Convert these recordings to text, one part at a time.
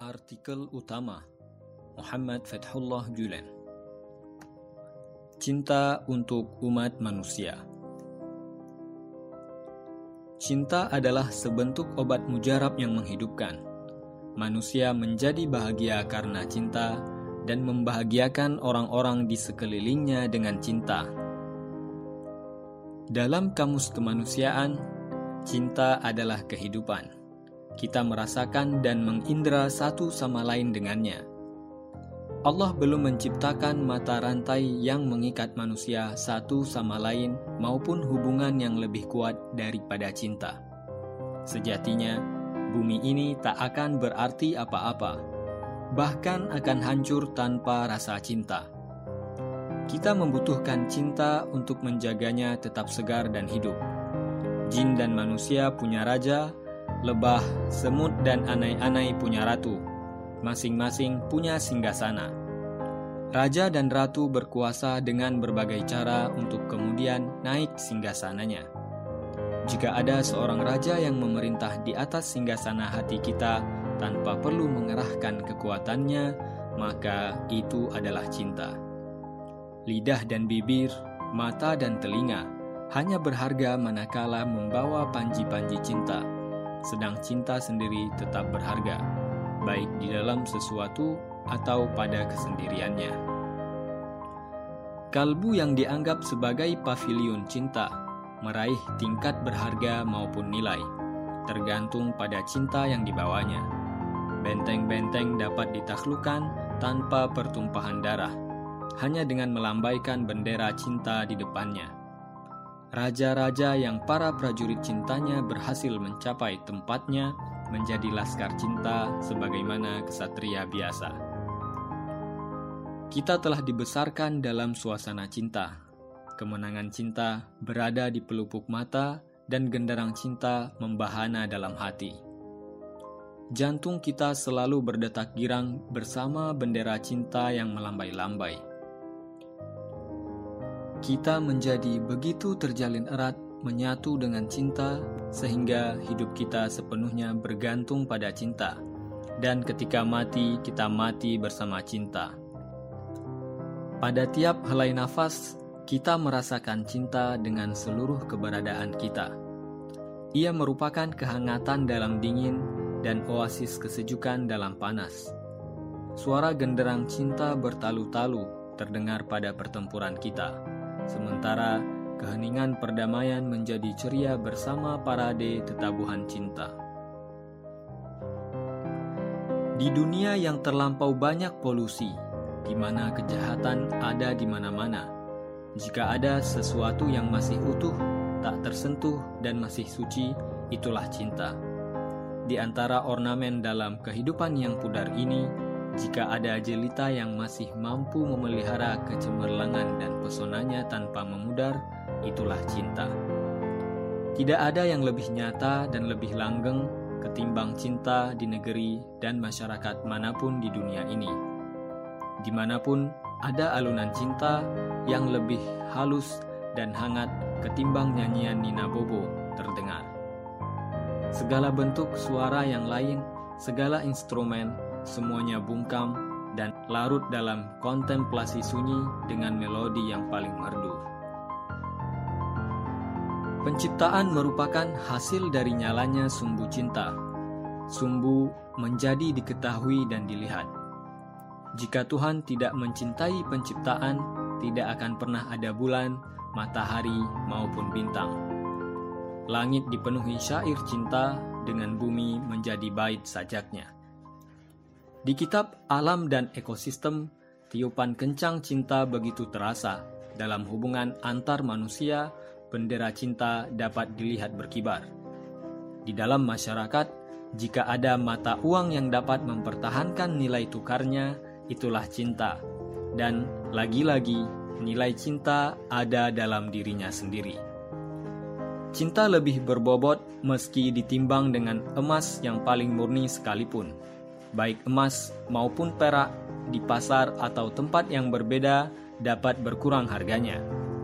Artikel utama Muhammad Fathullah Gulen Cinta untuk umat manusia Cinta adalah sebentuk obat mujarab yang menghidupkan. Manusia menjadi bahagia karena cinta dan membahagiakan orang-orang di sekelilingnya dengan cinta. Dalam kamus kemanusiaan, cinta adalah kehidupan kita merasakan dan mengindra satu sama lain dengannya. Allah belum menciptakan mata rantai yang mengikat manusia satu sama lain maupun hubungan yang lebih kuat daripada cinta. Sejatinya, bumi ini tak akan berarti apa-apa, bahkan akan hancur tanpa rasa cinta. Kita membutuhkan cinta untuk menjaganya tetap segar dan hidup. Jin dan manusia punya raja, lebah, semut, dan anai-anai punya ratu. Masing-masing punya singgasana. Raja dan ratu berkuasa dengan berbagai cara untuk kemudian naik singgasananya. Jika ada seorang raja yang memerintah di atas singgasana hati kita tanpa perlu mengerahkan kekuatannya, maka itu adalah cinta. Lidah dan bibir, mata dan telinga hanya berharga manakala membawa panji-panji cinta sedang cinta sendiri tetap berharga, baik di dalam sesuatu atau pada kesendiriannya. Kalbu yang dianggap sebagai pavilion cinta meraih tingkat berharga maupun nilai, tergantung pada cinta yang dibawanya. Benteng-benteng dapat ditaklukkan tanpa pertumpahan darah, hanya dengan melambaikan bendera cinta di depannya raja-raja yang para prajurit cintanya berhasil mencapai tempatnya menjadi laskar cinta sebagaimana kesatria biasa. Kita telah dibesarkan dalam suasana cinta. Kemenangan cinta berada di pelupuk mata dan genderang cinta membahana dalam hati. Jantung kita selalu berdetak girang bersama bendera cinta yang melambai-lambai kita menjadi begitu terjalin erat menyatu dengan cinta sehingga hidup kita sepenuhnya bergantung pada cinta. Dan ketika mati, kita mati bersama cinta. Pada tiap helai nafas, kita merasakan cinta dengan seluruh keberadaan kita. Ia merupakan kehangatan dalam dingin dan oasis kesejukan dalam panas. Suara genderang cinta bertalu-talu terdengar pada pertempuran kita Sementara keheningan perdamaian menjadi ceria bersama parade tetabuhan cinta. Di dunia yang terlampau banyak polusi, di mana kejahatan ada di mana-mana, jika ada sesuatu yang masih utuh, tak tersentuh, dan masih suci, itulah cinta. Di antara ornamen dalam kehidupan yang pudar ini, jika ada jelita yang masih mampu memelihara kecemerlangan dan pesonanya tanpa memudar, itulah cinta. Tidak ada yang lebih nyata dan lebih langgeng ketimbang cinta di negeri dan masyarakat mana pun di dunia ini. Di mana pun ada alunan cinta yang lebih halus dan hangat ketimbang nyanyian Nina Bobo terdengar. Segala bentuk suara yang lain, segala instrumen, semuanya bungkam dan larut dalam kontemplasi sunyi dengan melodi yang paling merdu. Penciptaan merupakan hasil dari nyalanya sumbu cinta. Sumbu menjadi diketahui dan dilihat. Jika Tuhan tidak mencintai penciptaan, tidak akan pernah ada bulan, matahari, maupun bintang. Langit dipenuhi syair cinta dengan bumi menjadi bait sajaknya. Di kitab Alam dan Ekosistem, tiupan kencang cinta begitu terasa. Dalam hubungan antar manusia, bendera cinta dapat dilihat berkibar. Di dalam masyarakat, jika ada mata uang yang dapat mempertahankan nilai tukarnya, itulah cinta. Dan lagi-lagi, nilai cinta ada dalam dirinya sendiri. Cinta lebih berbobot meski ditimbang dengan emas yang paling murni sekalipun baik emas maupun perak di pasar atau tempat yang berbeda dapat berkurang harganya.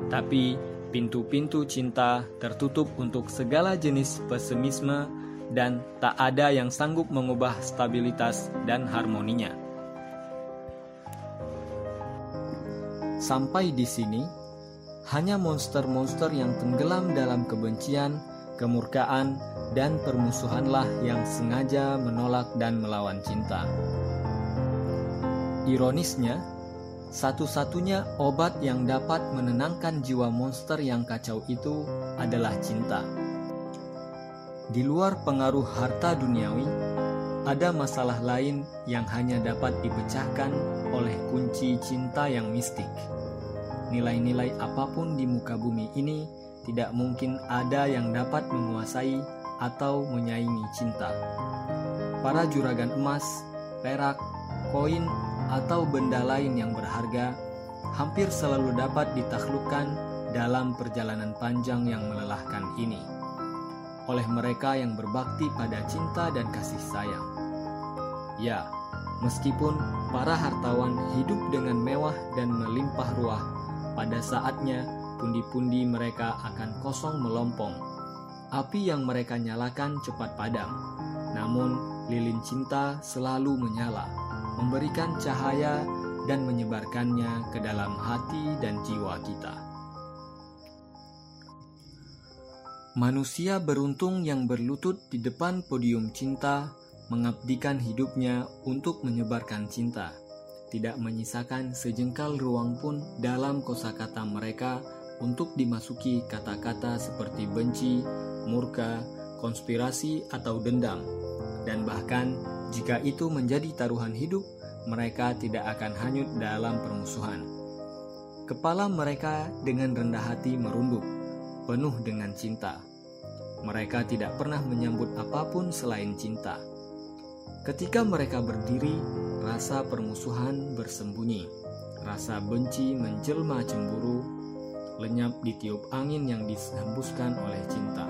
Tapi pintu-pintu cinta tertutup untuk segala jenis pesimisme dan tak ada yang sanggup mengubah stabilitas dan harmoninya. Sampai di sini, hanya monster-monster yang tenggelam dalam kebencian, kemurkaan, dan permusuhanlah yang sengaja menolak dan melawan cinta. Ironisnya, satu-satunya obat yang dapat menenangkan jiwa monster yang kacau itu adalah cinta. Di luar pengaruh harta duniawi, ada masalah lain yang hanya dapat dipecahkan oleh kunci cinta yang mistik. Nilai-nilai apa pun di muka bumi ini tidak mungkin ada yang dapat menguasai atau menyaingi cinta. Para juragan emas, perak, koin, atau benda lain yang berharga hampir selalu dapat ditaklukkan dalam perjalanan panjang yang melelahkan ini oleh mereka yang berbakti pada cinta dan kasih sayang. Ya, meskipun para hartawan hidup dengan mewah dan melimpah ruah, pada saatnya pundi-pundi mereka akan kosong melompong. Api yang mereka nyalakan cepat padam, namun lilin cinta selalu menyala, memberikan cahaya dan menyebarkannya ke dalam hati dan jiwa kita. Manusia beruntung yang berlutut di depan podium cinta, mengabdikan hidupnya untuk menyebarkan cinta, tidak menyisakan sejengkal ruang pun dalam kosakata mereka untuk dimasuki kata-kata seperti benci, murka, konspirasi, atau dendam. Dan bahkan jika itu menjadi taruhan hidup, mereka tidak akan hanyut dalam permusuhan. Kepala mereka dengan rendah hati merunduk, penuh dengan cinta. Mereka tidak pernah menyambut apa pun selain cinta. Ketika mereka berdiri, rasa permusuhan bersembunyi, rasa benci menjelma cemburu, lenyap ditiup angin yang dihembuskan oleh cinta.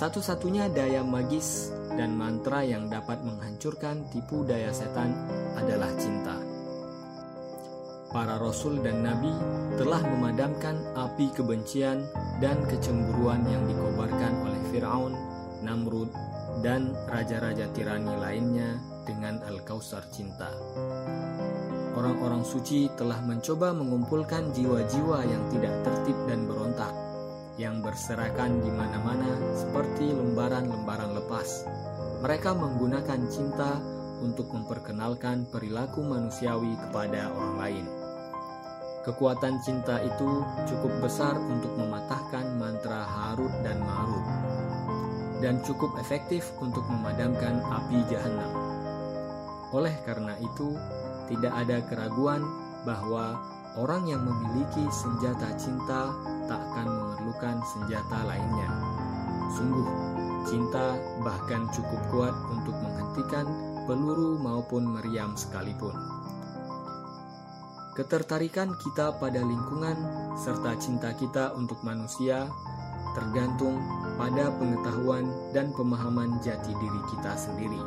Satu-satunya daya magis dan mantra yang dapat menghancurkan tipu daya setan adalah cinta. Para rasul dan nabi telah memadamkan api kebencian dan kecemburuan yang dikobarkan oleh Firaun, Namrud, dan raja-raja tirani lainnya dengan Al-Kausar cinta. Orang-orang suci telah mencoba mengumpulkan jiwa-jiwa yang tidak tertib dan berontak yang berserakan di mana-mana seperti lembaran-lembaran lepas. Mereka menggunakan cinta untuk memperkenalkan perilaku manusiawi kepada orang lain. Kekuatan cinta itu cukup besar untuk mematahkan mantra Harut dan Marut dan cukup efektif untuk memadamkan api jahanam. Oleh karena itu, tidak ada keraguan bahwa orang yang memiliki senjata cinta tak akan memerlukan senjata lainnya. Sungguh, cinta bahkan cukup kuat untuk menghentikan peluru maupun meriam sekalipun. Ketertarikan kita pada lingkungan serta cinta kita untuk manusia tergantung pada pengetahuan dan pemahaman jati diri kita sendiri,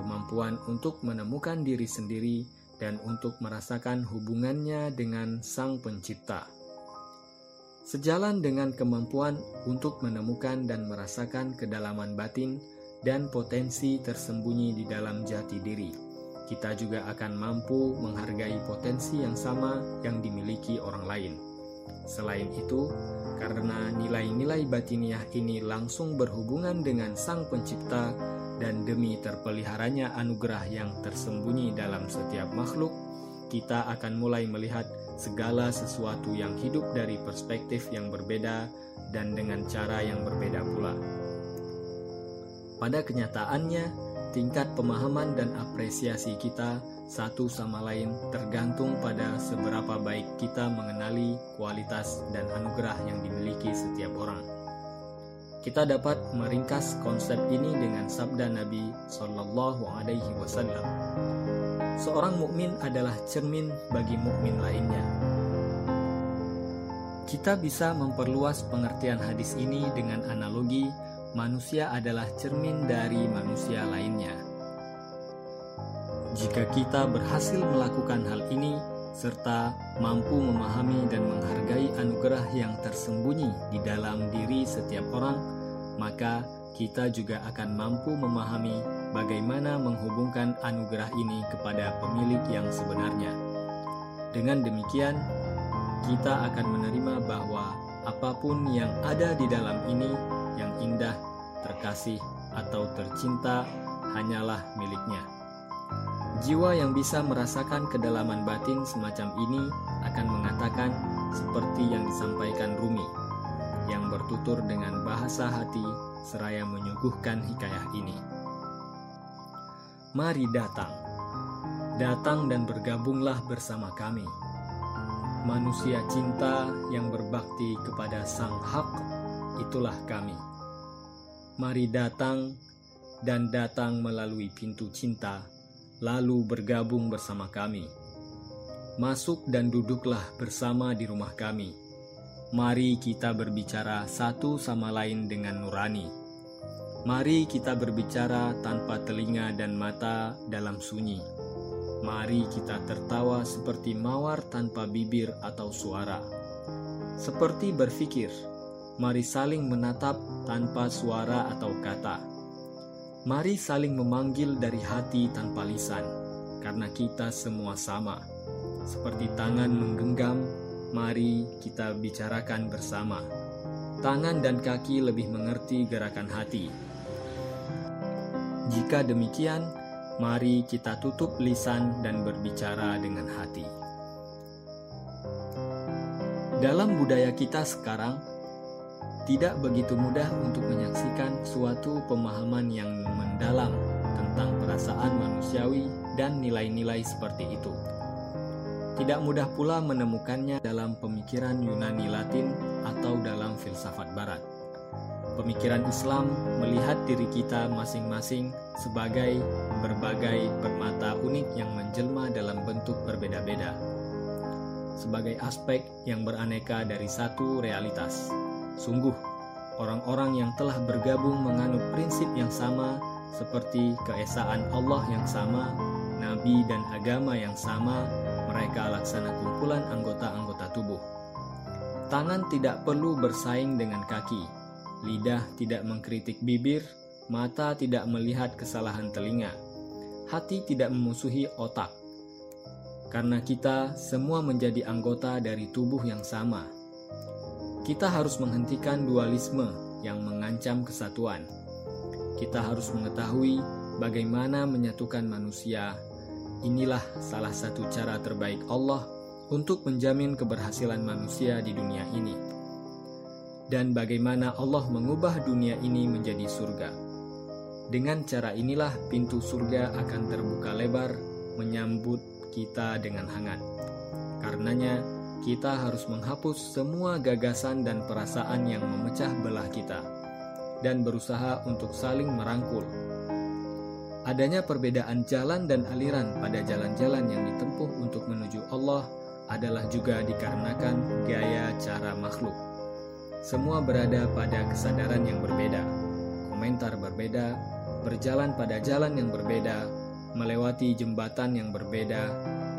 kemampuan untuk menemukan diri sendiri, dan untuk merasakan hubungannya dengan Sang Pencipta. Sejalan dengan kemampuan untuk menemukan dan merasakan kedalaman batin dan potensi tersembunyi di dalam jati diri, kita juga akan mampu menghargai potensi yang sama yang dimiliki orang lain. Selain itu, karena nilai-nilai batiniah ini langsung berhubungan dengan Sang Pencipta dan demi terpeliharanya anugerah yang tersembunyi dalam setiap makhluk, kita akan mulai melihat segala sesuatu yang hidup dari perspektif yang berbeda dan dengan cara yang berbeda pula. Pada kenyataannya, tingkat pemahaman dan apresiasi kita satu sama lain tergantung pada seberapa baik kita mengenali kualitas dan anugerah yang dimiliki setiap orang. Kita dapat meringkas konsep ini dengan sabda Nabi Shallallahu Alaihi Wasallam seorang mukmin adalah cermin bagi mukmin lainnya. Kita bisa memperluas pengertian hadis ini dengan analogi manusia adalah cermin dari manusia lainnya. Jika kita berhasil melakukan hal ini serta mampu memahami dan menghargai anugerah yang tersembunyi di dalam diri setiap orang, maka kita juga akan mampu memahami bagaimana menghubungkan anugerah ini kepada pemilik yang sebenarnya. Dengan demikian, kita akan menerima bahwa apa pun yang ada di dalam ini yang indah, terkasih, atau tercinta hanyalah miliknya. Jiwa yang bisa merasakan kedalaman batin semacam ini akan mengatakan seperti yang disampaikan Rumi, yang bertutur dengan bahasa hati seraya menyuguhkan hikayah ini. Mari datang, datang dan bergabunglah bersama kami. Manusia cinta yang berbakti kepada Sang Hak, itulah kami. Mari datang dan datang melalui pintu cinta, lalu bergabung bersama kami. Masuk dan duduklah bersama di rumah kami Mari kita berbicara satu sama lain dengan nurani. Mari kita berbicara tanpa telinga dan mata dalam sunyi. Mari kita tertawa seperti mawar tanpa bibir atau suara. Seperti berpikir, mari saling menatap tanpa suara atau kata. Mari saling memanggil dari hati tanpa lisan, karena kita semua sama. Seperti tangan menggenggam Mari kita bicarakan bersama. Tangan dan kaki lebih mengerti gerakan hati. Jika demikian, mari kita tutup lisan dan berbicara dengan hati. Dalam budaya kita sekarang, tidak begitu mudah untuk menyaksikan suatu pemahaman yang mendalam tentang perasaan manusiawi dan nilai-nilai seperti itu. Tidak mudah pula menemukannya dalam pemikiran Yunani Latin atau dalam filsafat Barat. Pemikiran Islam melihat diri kita masing-masing sebagai berbagai permata unik yang menjelma dalam bentuk berbeda-beda, sebagai aspek yang beraneka dari satu realitas. Sungguh, orang-orang yang telah bergabung menganut prinsip yang sama, seperti keesaan Allah yang sama, nabi dan agama yang sama, mereka laksana kumpulan anggota-anggota tubuh. Tangan tidak perlu bersaing dengan kaki, lidah tidak mengkritik bibir, mata tidak melihat kesalahan telinga, hati tidak memusuhi otak. Karena kita semua menjadi anggota dari tubuh yang sama. Kita harus menghentikan dualisme yang mengancam kesatuan. Kita harus mengetahui bagaimana menyatukan manusia Inilah salah satu cara terbaik Allah untuk menjamin keberhasilan manusia di dunia ini. Dan bagaimana Allah mengubah dunia ini menjadi surga. Dengan cara inilah pintu surga akan terbuka lebar menyambut kita dengan hangat. Karenanya, kita harus menghapus semua gagasan dan perasaan yang memecah belah kita dan berusaha untuk saling merangkul Adanya perbedaan jalan dan aliran pada jalan-jalan yang ditempuh untuk menuju Allah adalah juga dikarenakan gaya cara makhluk. Semua berada pada kesadaran yang berbeda, komentar berbeda, berjalan pada jalan yang berbeda, melewati jembatan yang berbeda,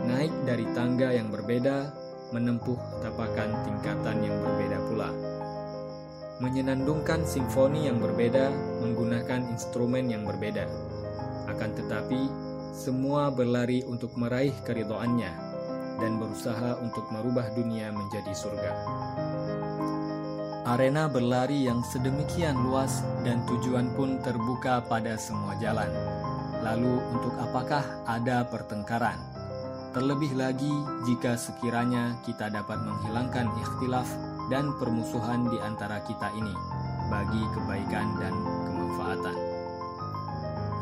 naik dari tangga yang berbeda, menempuh tapakan tingkatan yang berbeda pula. Menyenandungkan simfoni yang berbeda menggunakan instrumen yang berbeda akan tetapi, semua berlari untuk meraih keridoannya dan berusaha untuk merubah dunia menjadi surga. Arena berlari yang sedemikian luas dan tujuan pun terbuka pada semua jalan. Lalu untuk apakah ada pertengkaran? Terlebih lagi jika sekiranya kita dapat menghilangkan ikhtilaf dan permusuhan di antara kita ini bagi kebaikan dan kemanfaatan.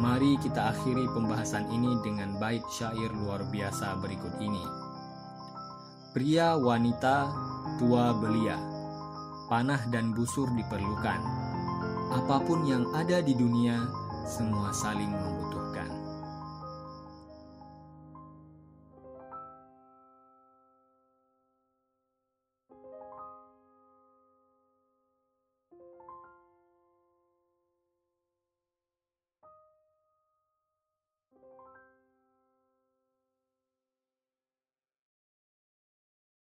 Mari kita akhiri pembahasan ini dengan bait syair luar biasa berikut ini. Pria, wanita, tua, belia, panah dan busur diperlukan. Apa pun yang ada di dunia, semua saling membutuhkan.